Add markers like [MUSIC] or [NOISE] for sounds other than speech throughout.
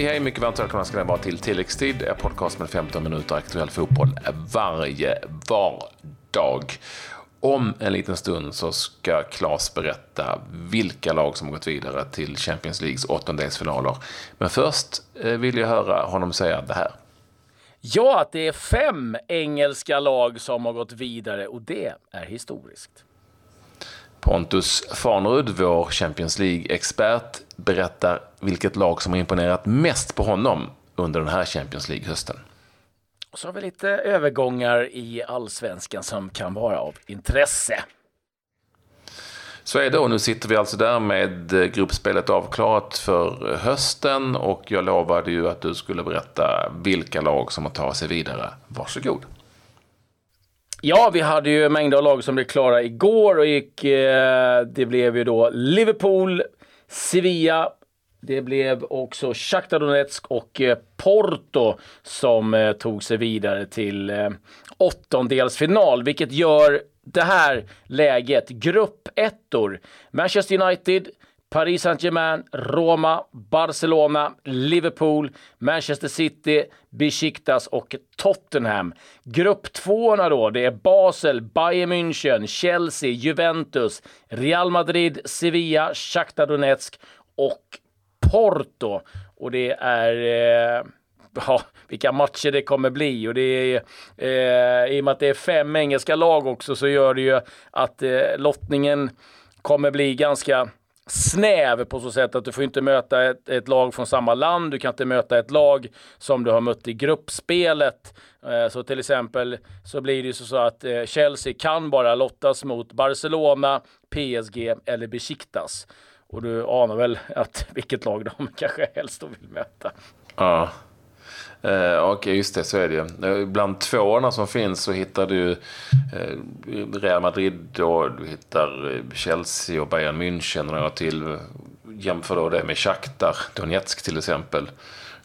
Hej, hej, mycket varmt välkomna ska ni vara till Tilläggstid, en podcast med 15 minuter aktuell fotboll varje vardag. Om en liten stund så ska Claes berätta vilka lag som har gått vidare till Champions Leagues åttondelsfinaler. Men först eh, vill jag höra honom säga det här. Ja, att det är fem engelska lag som har gått vidare och det är historiskt. Pontus Farnerud, vår Champions League-expert, berättar vilket lag som har imponerat mest på honom under den här Champions League-hösten. Och så har vi lite övergångar i allsvenskan som kan vara av intresse. Så är det och nu sitter vi alltså där med gruppspelet avklarat för hösten och jag lovade ju att du skulle berätta vilka lag som har tagit sig vidare. Varsågod. Ja, vi hade ju mängder av lag som blev klara igår och gick, eh, det blev ju då Liverpool, Sevilla, det blev också Shakhtar Donetsk och eh, Porto som eh, tog sig vidare till eh, åttondelsfinal, vilket gör det här läget grupp ettor. Manchester United, Paris Saint-Germain, Roma, Barcelona, Liverpool, Manchester City, Besiktas och Tottenham. Grupp tvåorna då, det är Basel, Bayern München, Chelsea, Juventus, Real Madrid, Sevilla, Shakhtar Donetsk och Porto. Och det är eh, [LAUGHS] ja, vilka matcher det kommer bli. Och det är, eh, I och med att det är fem engelska lag också så gör det ju att eh, lottningen kommer bli ganska snäv på så sätt att du får inte möta ett, ett, lag från samma land. Du kan inte möta ett lag som du har mött i gruppspelet. Eh, så till exempel så blir det ju så att eh, Chelsea kan bara lottas mot Barcelona, PSG eller Besiktas. Och du anar väl att vilket lag de [LAUGHS] kanske helst vill möta. Ja. Eh, Okej, just det, så är det ju. Eh, bland tvåorna som finns så hittar du eh, Real Madrid och du hittar eh, Chelsea och Bayern München och några till. Jämför då det med Shakhtar Donetsk till exempel.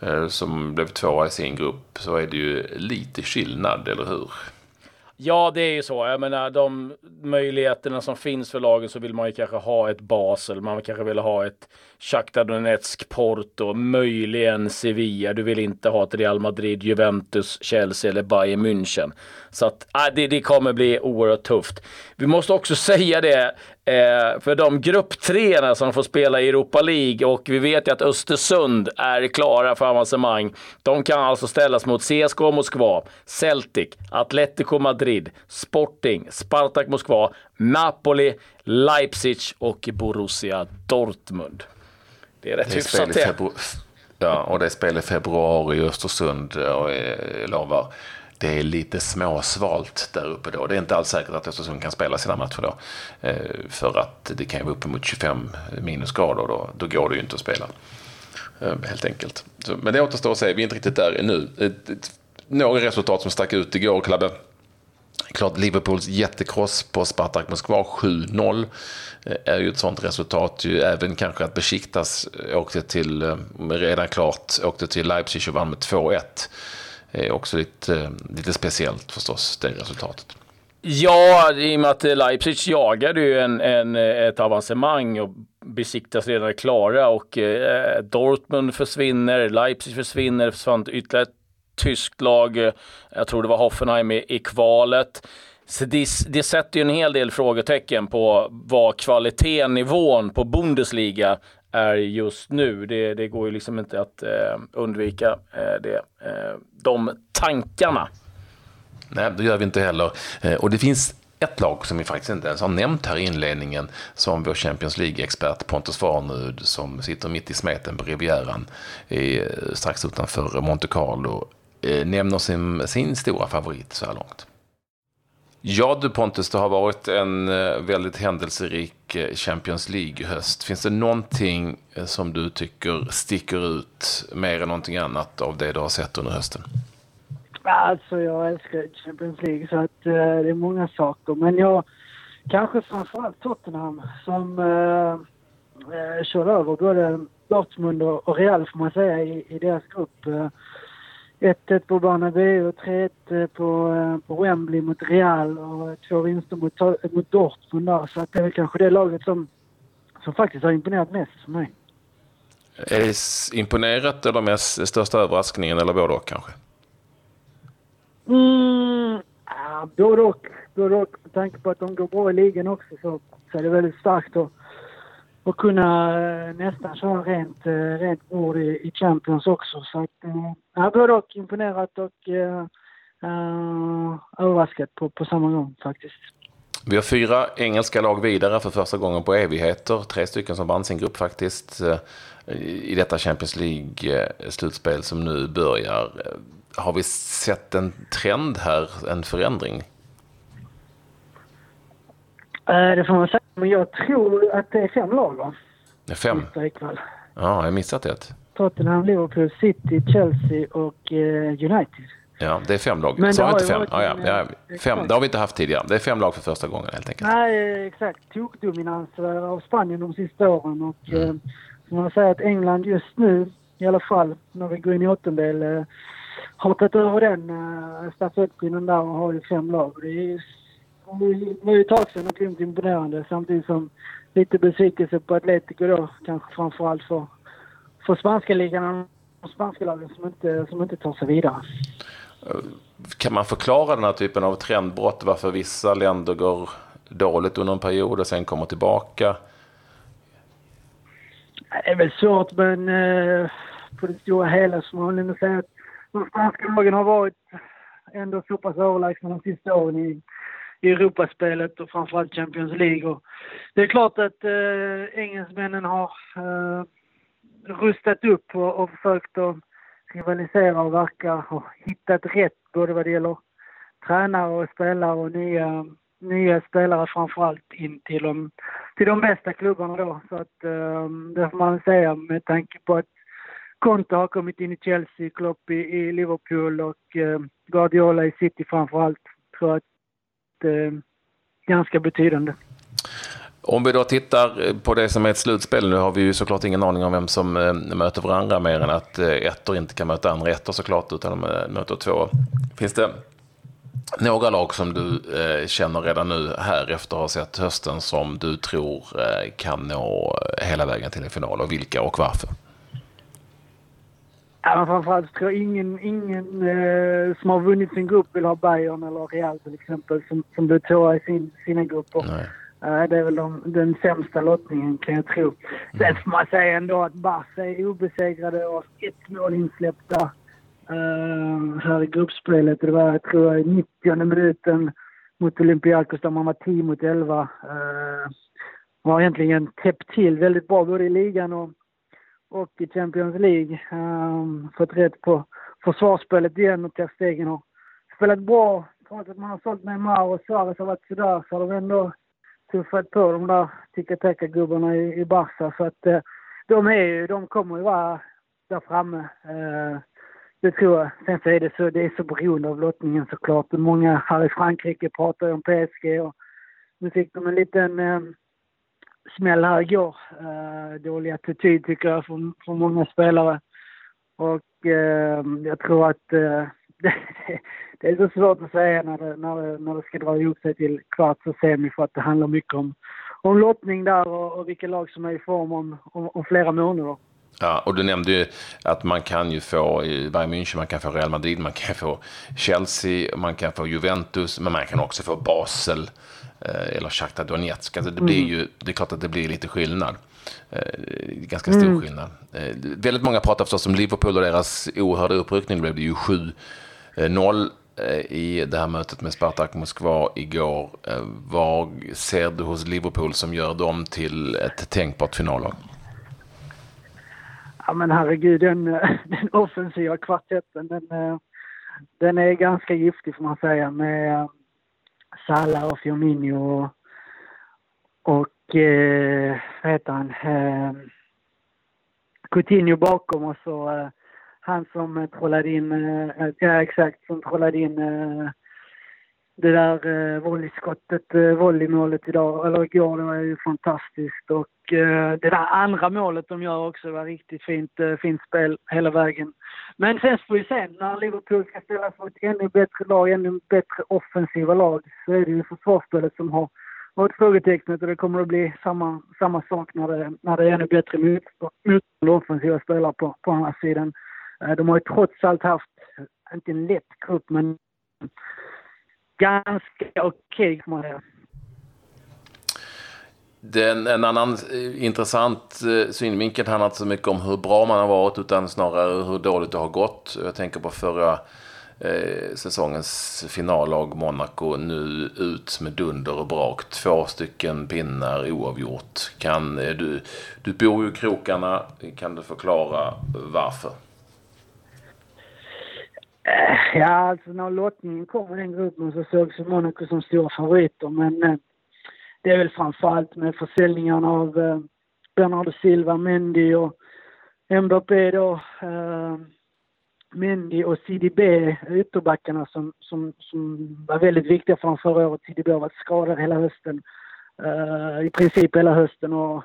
Eh, som blev tvåa i sin grupp. Så är det ju lite skillnad, eller hur? Ja, det är ju så. Jag menar, de möjligheterna som finns för lagen så vill man ju kanske ha ett Basel. Man kanske vill ha ett Shakhtar Donetsk, Porto, möjligen Sevilla. Du vill inte ha ett Real Madrid, Juventus, Chelsea eller Bayern München. Så att, äh, det, det kommer bli oerhört tufft. Vi måste också säga det, Eh, för de grupptreorna som får spela i Europa League och vi vet ju att Östersund är klara för avancemang. De kan alltså ställas mot CSKA Moskva, Celtic, Atletico Madrid, Sporting, Spartak Moskva, Napoli, Leipzig och Borussia Dortmund. Det är rätt hyfsat det. Ja, och det är spel i februari i Östersund och jag lovar det är lite småsvalt där uppe då. Det är inte alls säkert att Östersund kan spela sina matcher då. Eh, för att det kan ju vara uppemot 25 minusgrader då. Då går det ju inte att spela. Eh, helt enkelt. men det återstår att se. Vi är inte riktigt där ännu. Några resultat som stack ut igår, Klabbe. Klart Liverpools jättekross på Spartak Moskva 7-0 eh, är ju ett sånt resultat. Ju även kanske att Besiktas eh, åkte till, eh, redan klart, åkte till Leipzig och vann med 2-1 är också lite, lite speciellt förstås, det resultatet. Ja, i och med att Leipzig jagade ju en, en, ett avancemang och besiktas redan klara och eh, Dortmund försvinner, Leipzig försvinner, försvann ytterligare ett tyskt lag, eh, jag tror det var Hoffenheim i, i kvalet. Så det, det sätter ju en hel del frågetecken på vad kvaliteten, nivån på Bundesliga är just nu. Det, det går ju liksom inte att eh, undvika eh, det, eh, de tankarna. Nej, det gör vi inte heller. Eh, och det finns ett lag som vi faktiskt inte ens har nämnt här i inledningen som vår Champions League-expert Pontus Farnud som sitter mitt i smeten på Rivieran eh, strax utanför Monte Carlo eh, nämner sin, sin stora favorit så här långt. Ja du Pontus, det har varit en eh, väldigt händelserik eh, Champions League-höst. Finns det någonting eh, som du tycker sticker ut mer än någonting annat av det du har sett under hösten? Alltså jag älskar Champions League så att uh, det är många saker. Men jag kanske framförallt Tottenham som uh, uh, kör över både Dortmund och Real får man säga i, i deras grupp. Uh, 1-1 på Bernabéu och 3-1 eh, på, eh, på Wembley mot Real och två vinster mot, mot Dortmund där. Så att det är väl kanske det laget som, som faktiskt har imponerat mest för mig. Är det imponerat eller mest största överraskningen eller både och kanske? Mm, ja, både och. Både och. Med tanke på att de går bra i ligan också så, så är det väldigt starkt att, att kunna eh, nästan köra rent, eh, rent bord i, i Champions också. Så att, eh, ja, både och. Imponerat och eh, överraskat på, på samma gång faktiskt. Vi har fyra engelska lag vidare för första gången på evigheter. Tre stycken som vann sin grupp faktiskt i detta Champions League-slutspel som nu börjar. Har vi sett en trend här, en förändring? Det får man säga, men jag tror att det är fem lag va? Fem? Ikväll. Ja, jag har missat ett. Tottenham, Liverpool, City, Chelsea och eh, United. Ja, det är fem lag. Men det har har inte fem. Ja, ja, ja, eh, fem. Det har vi inte haft tidigare. Det är fem lag för första gången helt enkelt. Nej, exakt. Tokdominans eh, av Spanien de sista åren. Och eh, som man säger att England just nu, i alla fall när vi går in i åttondel, eh, har tagit över den eh, stafettpinnen där och har ju fem lag. Det är det var ju ett tag sedan och grymt imponerande samtidigt som lite besvikelse på Atletico då kanske framförallt för, för spanska ligan och spanska lagen som inte, som inte tar sig vidare. Kan man förklara den här typen av trendbrott? Varför vissa länder går dåligt under en period och sen kommer tillbaka? Det är väl svårt men eh, på det stora hela så man ändå säga att de spanska lagen har varit ändå så pass överlägsna de sista åren i, i Europaspelet och framförallt Champions League. Och det är klart att eh, engelsmännen har eh, rustat upp och, och försökt att rivalisera och verka och hittat rätt både vad det gäller tränare och spelare och nya, nya spelare framförallt in till de, till de bästa klubbarna då. Så att eh, det får man säga med tanke på att Conte har kommit in i Chelsea, Klopp i, i Liverpool och eh, Guardiola i City framförallt. Så att Eh, ganska betydande. Om vi då tittar eh, på det som är ett slutspel, nu har vi ju såklart ingen aning om vem som eh, möter varandra mer än att ettor inte kan möta andra ettor såklart, utan de möter två. Finns det några lag som du känner redan nu här efter att ha sett hösten som du tror kan nå hela vägen till en final och vilka och varför? Ja, men framförallt tror jag ingen, ingen eh, som har vunnit sin grupp vill ha Bayern eller Real till exempel som, som blev tvåa i sin, sina grupper. Eh, det är väl de, den sämsta lottningen kan jag tro. Sen får man säga ändå att Barca är obesegrade och ett mål insläppta uh, här i gruppspelet. Det var, jag tror jag, i 90 minuten mot Olympiakos där man var 10 mot 11. Uh, har egentligen täppt till väldigt bra både i ligan och, och i Champions League. Um, fått rätt på försvarsspelet igen och Ter Stegen har spelat bra. Trots att man har sålt Neymar och Suarez har varit sådär så har de ändå tuffat på de där tiki-taka-gubbarna i, i Barca. Så att eh, de, är ju, de kommer ju vara där framme. Eh, det tror jag. Sen så är det så, det är så beroende av lottningen såklart. Många här i Frankrike pratar ju om PSG och nu fick de en liten eh, smäll här igår. Uh, eh, dålig attityd tycker jag från, från många spelare. Och uh, jag tror att uh, eh, det, [LAUGHS] det är så svårt att säga när det, när det, när det ska dra ihop sig till kvarts och semi för att det handlar mycket om, om lottning där och, och vilka lag som är i form om, om, om flera månader. Ja, och du nämnde ju att man kan ju få i Bayern München, man kan få Real Madrid, man kan få Chelsea, man kan få Juventus, men man kan också få Basel eh, eller Shakhtar Donetsk. Alltså det, blir ju, det är klart att det blir lite skillnad. Eh, ganska stor skillnad. Eh, väldigt många pratar förstås om Liverpool och deras oerhörda uppryckning. Det blev det ju 7-0 eh, i det här mötet med Spartak Moskva igår. Vad ser du hos Liverpool som gör dem till ett tänkbart finallag? Ja men herregud, den, [LAUGHS] den offensiva kvartetten den, eh, den är ganska giftig får man säga med eh, Salah och Firmino och, och eh, vad heter han, eh, Coutinho bakom och så eh, han som trollade in, eh, ja exakt, som trollade in eh, det där eh, volleyskottet, eh, volleymålet idag, eller igår, det var ju fantastiskt. Och eh, det där andra målet de gör också var riktigt fint, eh, fint spel hela vägen. Men sen får vi se, när Liverpool ska ställas mot ännu bättre lag, ännu bättre offensiva lag, så är det ju försvarsspelet som har, varit frågetecknet och det kommer att bli samma, samma sak när det, när det är ännu bättre motstånd och offensiva spelare på, på andra sidan. Eh, de har ju trots allt haft, inte en lätt grupp, men ganska okej okay, kan man säga. En, annan eh, intressant eh, synvinkel handlar inte så mycket om hur bra man har varit utan snarare hur dåligt det har gått. Jag tänker på förra eh, säsongens finallag Monaco nu ut med dunder och brak. Två stycken pinnar oavgjort. Kan, eh, du, du bor ju i krokarna. Kan du förklara varför? Eh, ja, alltså när lottningen kom i den gruppen så sågs Monaco som stora favoriter. Men eh, det är väl framförallt med försäljningarna av eh, Bernardo Silva, Mendy och Mbappé då. Eh, Mendy och CDB, ytterbackarna som, som, som var väldigt viktiga för dem förra året. CDB har varit skadad hela hösten. eh, I princip hela hösten och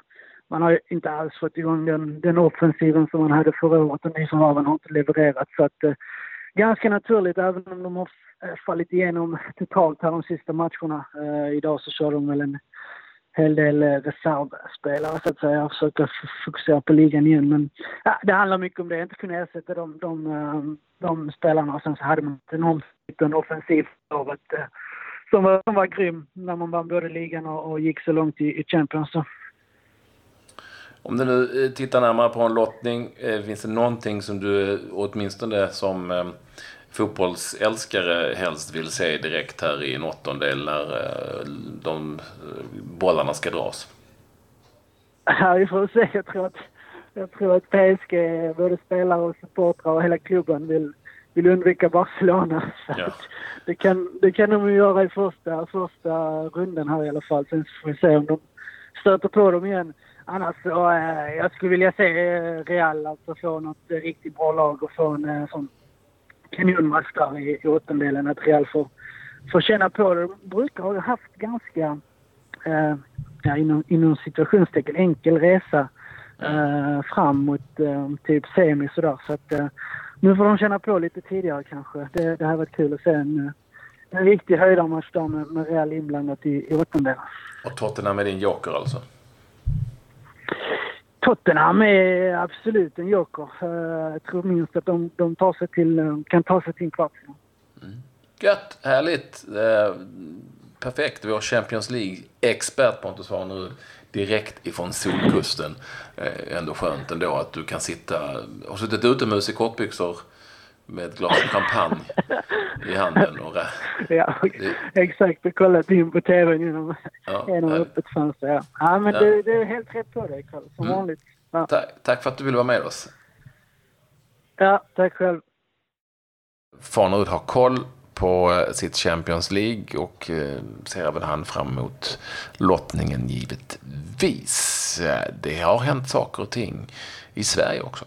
man har inte alls fått igång den, den offensiven som man hade förra året och nyförvärven har inte levererat. Så att, eh, ganska naturligt, även om de har fallit igenom totalt här de sista matcherna. Uh, idag så kör de väl en hel del eh, reservspelare så att säga. och försöker fokusera på ligan igen. Men ja, det handlar mycket om det. Inte kunna ersätta de, de, eh, de spelarna. Och sen så hade man en omsluten typ offensiv året eh, som var, som var grym när man vann både ligan och, och gick så långt i, i Champions. Så. Om du nu tittar närmare på en lottning, finns det någonting som du åtminstone som fotbollsälskare helst vill se direkt här i en åttondel när eh, de eh, bollarna ska dras? [LAUGHS] Ja, vi får se. Jag tror att, jag tror att PSG, både spelare och supportrar och hela klubben vill, vill undvika Barcelona. [LAUGHS] Ja. Det, kan, det kan de göra i första, första runden här i alla fall. Sen får vi se om de stöter på dem igen. Annars så, eh, jag skulle vilja se eh, Real alltså få något eh, riktigt bra lag och få en eh, sån kanonmatch där i, i åttondelen. Att Real får, får känna på det. De brukar ha haft ganska, eh, ja, inom, inom situationstecken, enkel resa eh, fram mot eh, typ semi sådär. Så att eh, nu får de känna på lite tidigare kanske. Det, det här varit kul att se en, en riktig höjdarmatch där med, med Real inblandat i, i åttondelen. Och Tottenham är din joker alltså? Tottenham är absolut en joker. Eh, jag tror minst att de, de tar sig till, eh, kan ta sig till en kvartsfinal. Mm. Gött, härligt. Eh, perfekt. Vår Champions League-expert Pontus var nu direkt ifrån Solkusten. Eh, ändå skönt ändå att du kan sitta, har suttit utomhus i kortbyxor med ett glas champagne i handen. Och ja, det... exakt. Och kollat in på tvn genom, ja, genom öppet fönster. Ja, ja men ja. Det, det, är helt rätt på dig, Karl. Som mm. vanligt. Ja. Tack, tack för att du ville vara med oss. Ja, tack själv. Farnerud har koll på eh, sitt Champions League och eh, ser även han fram emot lottningen givetvis. Det har hänt saker och ting i Sverige också.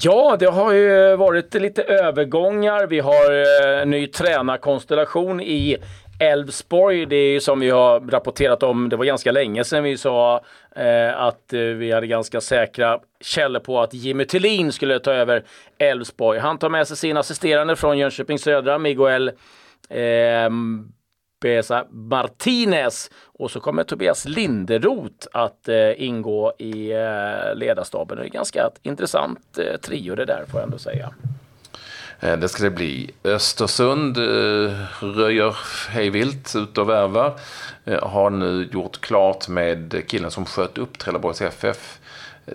Ja, det har ju varit lite övergångar. Vi har eh, en ny tränarkonstellation i Elfsborg. Det är ju som vi har rapporterat om, det var ganska länge sedan vi sa eh, att eh, vi hade ganska säkra källor på att Jimmy Tillin skulle ta över Elfsborg. Han tar med sig sin assisterande från Jönköping Södra, Miguel eh, Besa Martinez och så kommer Tobias Linderoth att eh, ingå i eh, ledarstaben. Det är ganska intressant eh, trio det där får jag ändå säga. Eh, det ska det bli. Östersund eh, röjer hejvilt ut och värvar. Eh, har nu gjort klart med killen som sköt upp Trelleborgs FF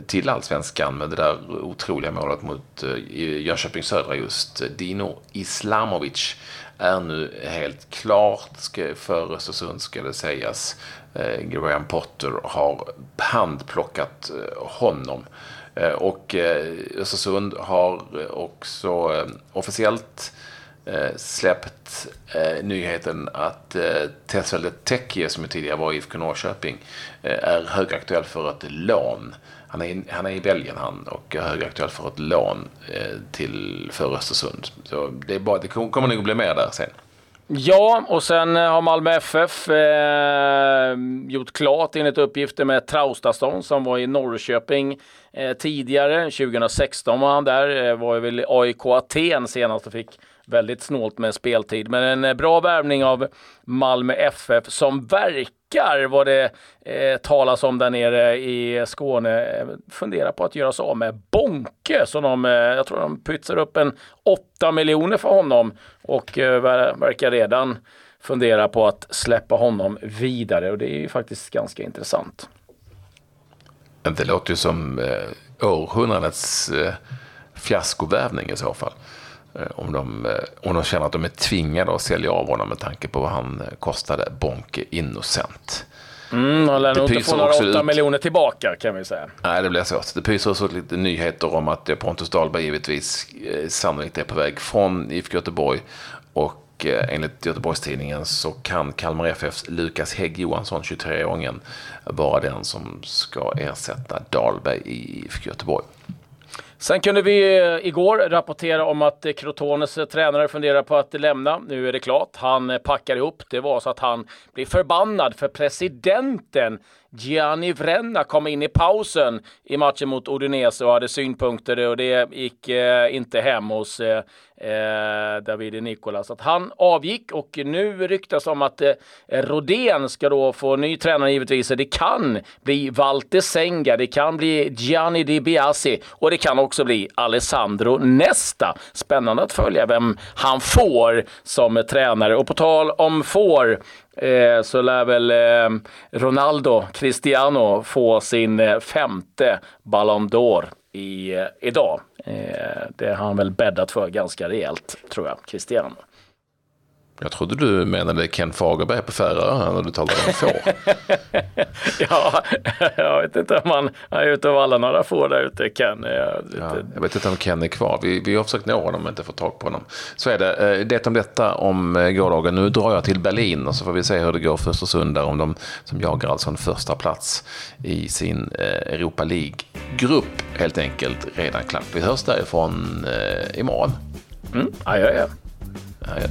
till allsvenskan med det där otroliga målet mot eh, Jönköping Södra just. Dino Islamovic är nu helt klart för Östersund ska det sägas. Eh, Graham Potter har handplockat eh, honom. Och Östersund har också officiellt släppt nyheten att Tesfelde Tekje, som tidigare var IFK Norrköping, är högaktuell för ett lån. Han är, han är i Belgien han och är högaktuell för ett lån eh, till, för Östersund. Så det, är bara, det kommer nog bli mer där sen. Ja, och sen eh, har Malmö FF eh, gjort klart enligt uppgifter med Traustason som var i Norrköping eh, tidigare. 2016 var han där, eh, var väl AIK Aten senast och fick väldigt snålt med speltid. Men en eh, bra värvning av Malmö FF som verkar vad det eh, talas om där nere i Skåne eh, fundera på att göra sig av med Bonke. Så de, eh, jag tror de pytsar upp en 8 miljoner för honom och eh, verkar redan fundera på att släppa honom vidare och det är ju faktiskt ganska intressant. Det låter ju som eh, århundradets eh, fiaskovärvning i så fall. Eh, om de, eh, om de känner att de är tvingade att sälja av honom med tanke på vad han eh, kostade Bonke Innocent. Mm, han lär nog inte få några 8 ut... miljoner tillbaka kan vi säga. Nej, det blir svårt. Det pyser också lite nyheter om att Pontus Dahlberg givetvis sannolikt är på väg från IFK Göteborg. Och enligt Göteborgstidningen så kan Kalmar FFs Lukas Hägg Johansson, 23-åringen, vara den som ska ersätta Dahlberg i IFK Göteborg. Sen kunde vi eh, igår rapportera om att eh, Crotones eh, tränare funderar på att lämna. Nu är det klart. Han packar ihop. Det var så att han blev förbannad för presidenten Gianni Vrenna kom in i pausen i matchen mot Udinese och hade synpunkter och det gick eh, inte hem hos eh, eh Davide Nicolas. Att han avgick och nu ryktas om att eh, Rodén ska då få ny tränare givetvis. Det kan bli Walter Senga, det kan bli Gianni Di Biasi och det kan också bli Alessandro Nesta. Spännande att följa vem han får som tränare. Och på tal om får eh, så lär väl eh, Ronaldo Cristiano få sin eh, femte Ballon d'Or i, eh, idag. Eh, det har han väl bäddat för ganska rejält, tror jag, Cristiano. Jag trodde du menade Ken Fagerberg på Färöarna när du talade om får. [LAUGHS] ja, jag vet inte om han, är ute och vallar några får där ute, Ken. Jag, ja, jag vet inte om Ken är kvar. Vi, vi har försökt nå honom men inte fått tag på honom. Så är det. Eh, det om detta om eh, gårdagen. Nu drar jag till Berlin och så får vi se hur det går för Östersund där om de som jagar alltså en första plats i sin eh, Europa League-grupp helt enkelt redan klart. Vi hörs därifrån imorgon. Mm, adjö. adjö.